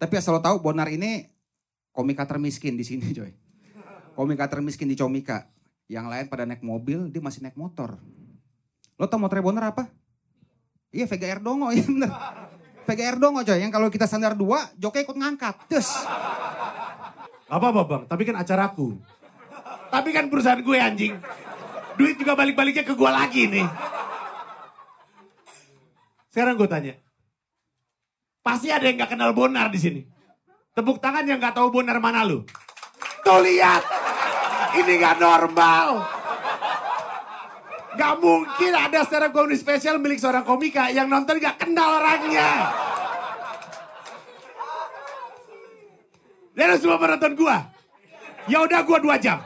Tapi asal lo tahu Bonar ini komika termiskin di sini coy. Komika termiskin di Comika. Yang lain pada naik mobil, dia masih naik motor. Lo tau motornya Bonar apa? Iya Vega Erdongo, iya bener. Vega Erdongo coy, yang kalau kita sandar dua, joknya ikut ngangkat. Terus. Apa-apa bang, tapi kan acaraku. Tapi kan perusahaan gue anjing. Duit juga balik-baliknya ke gue lagi nih. Sekarang gue tanya. Pasti ada yang gak kenal Bonar di sini. Tepuk tangan yang gak tahu Bonar mana lu. Tuh lihat. Ini gak normal. Gak mungkin ada secara komedi spesial milik seorang komika yang nonton gak kenal orangnya. Dan semua penonton gua. Ya udah gua dua jam.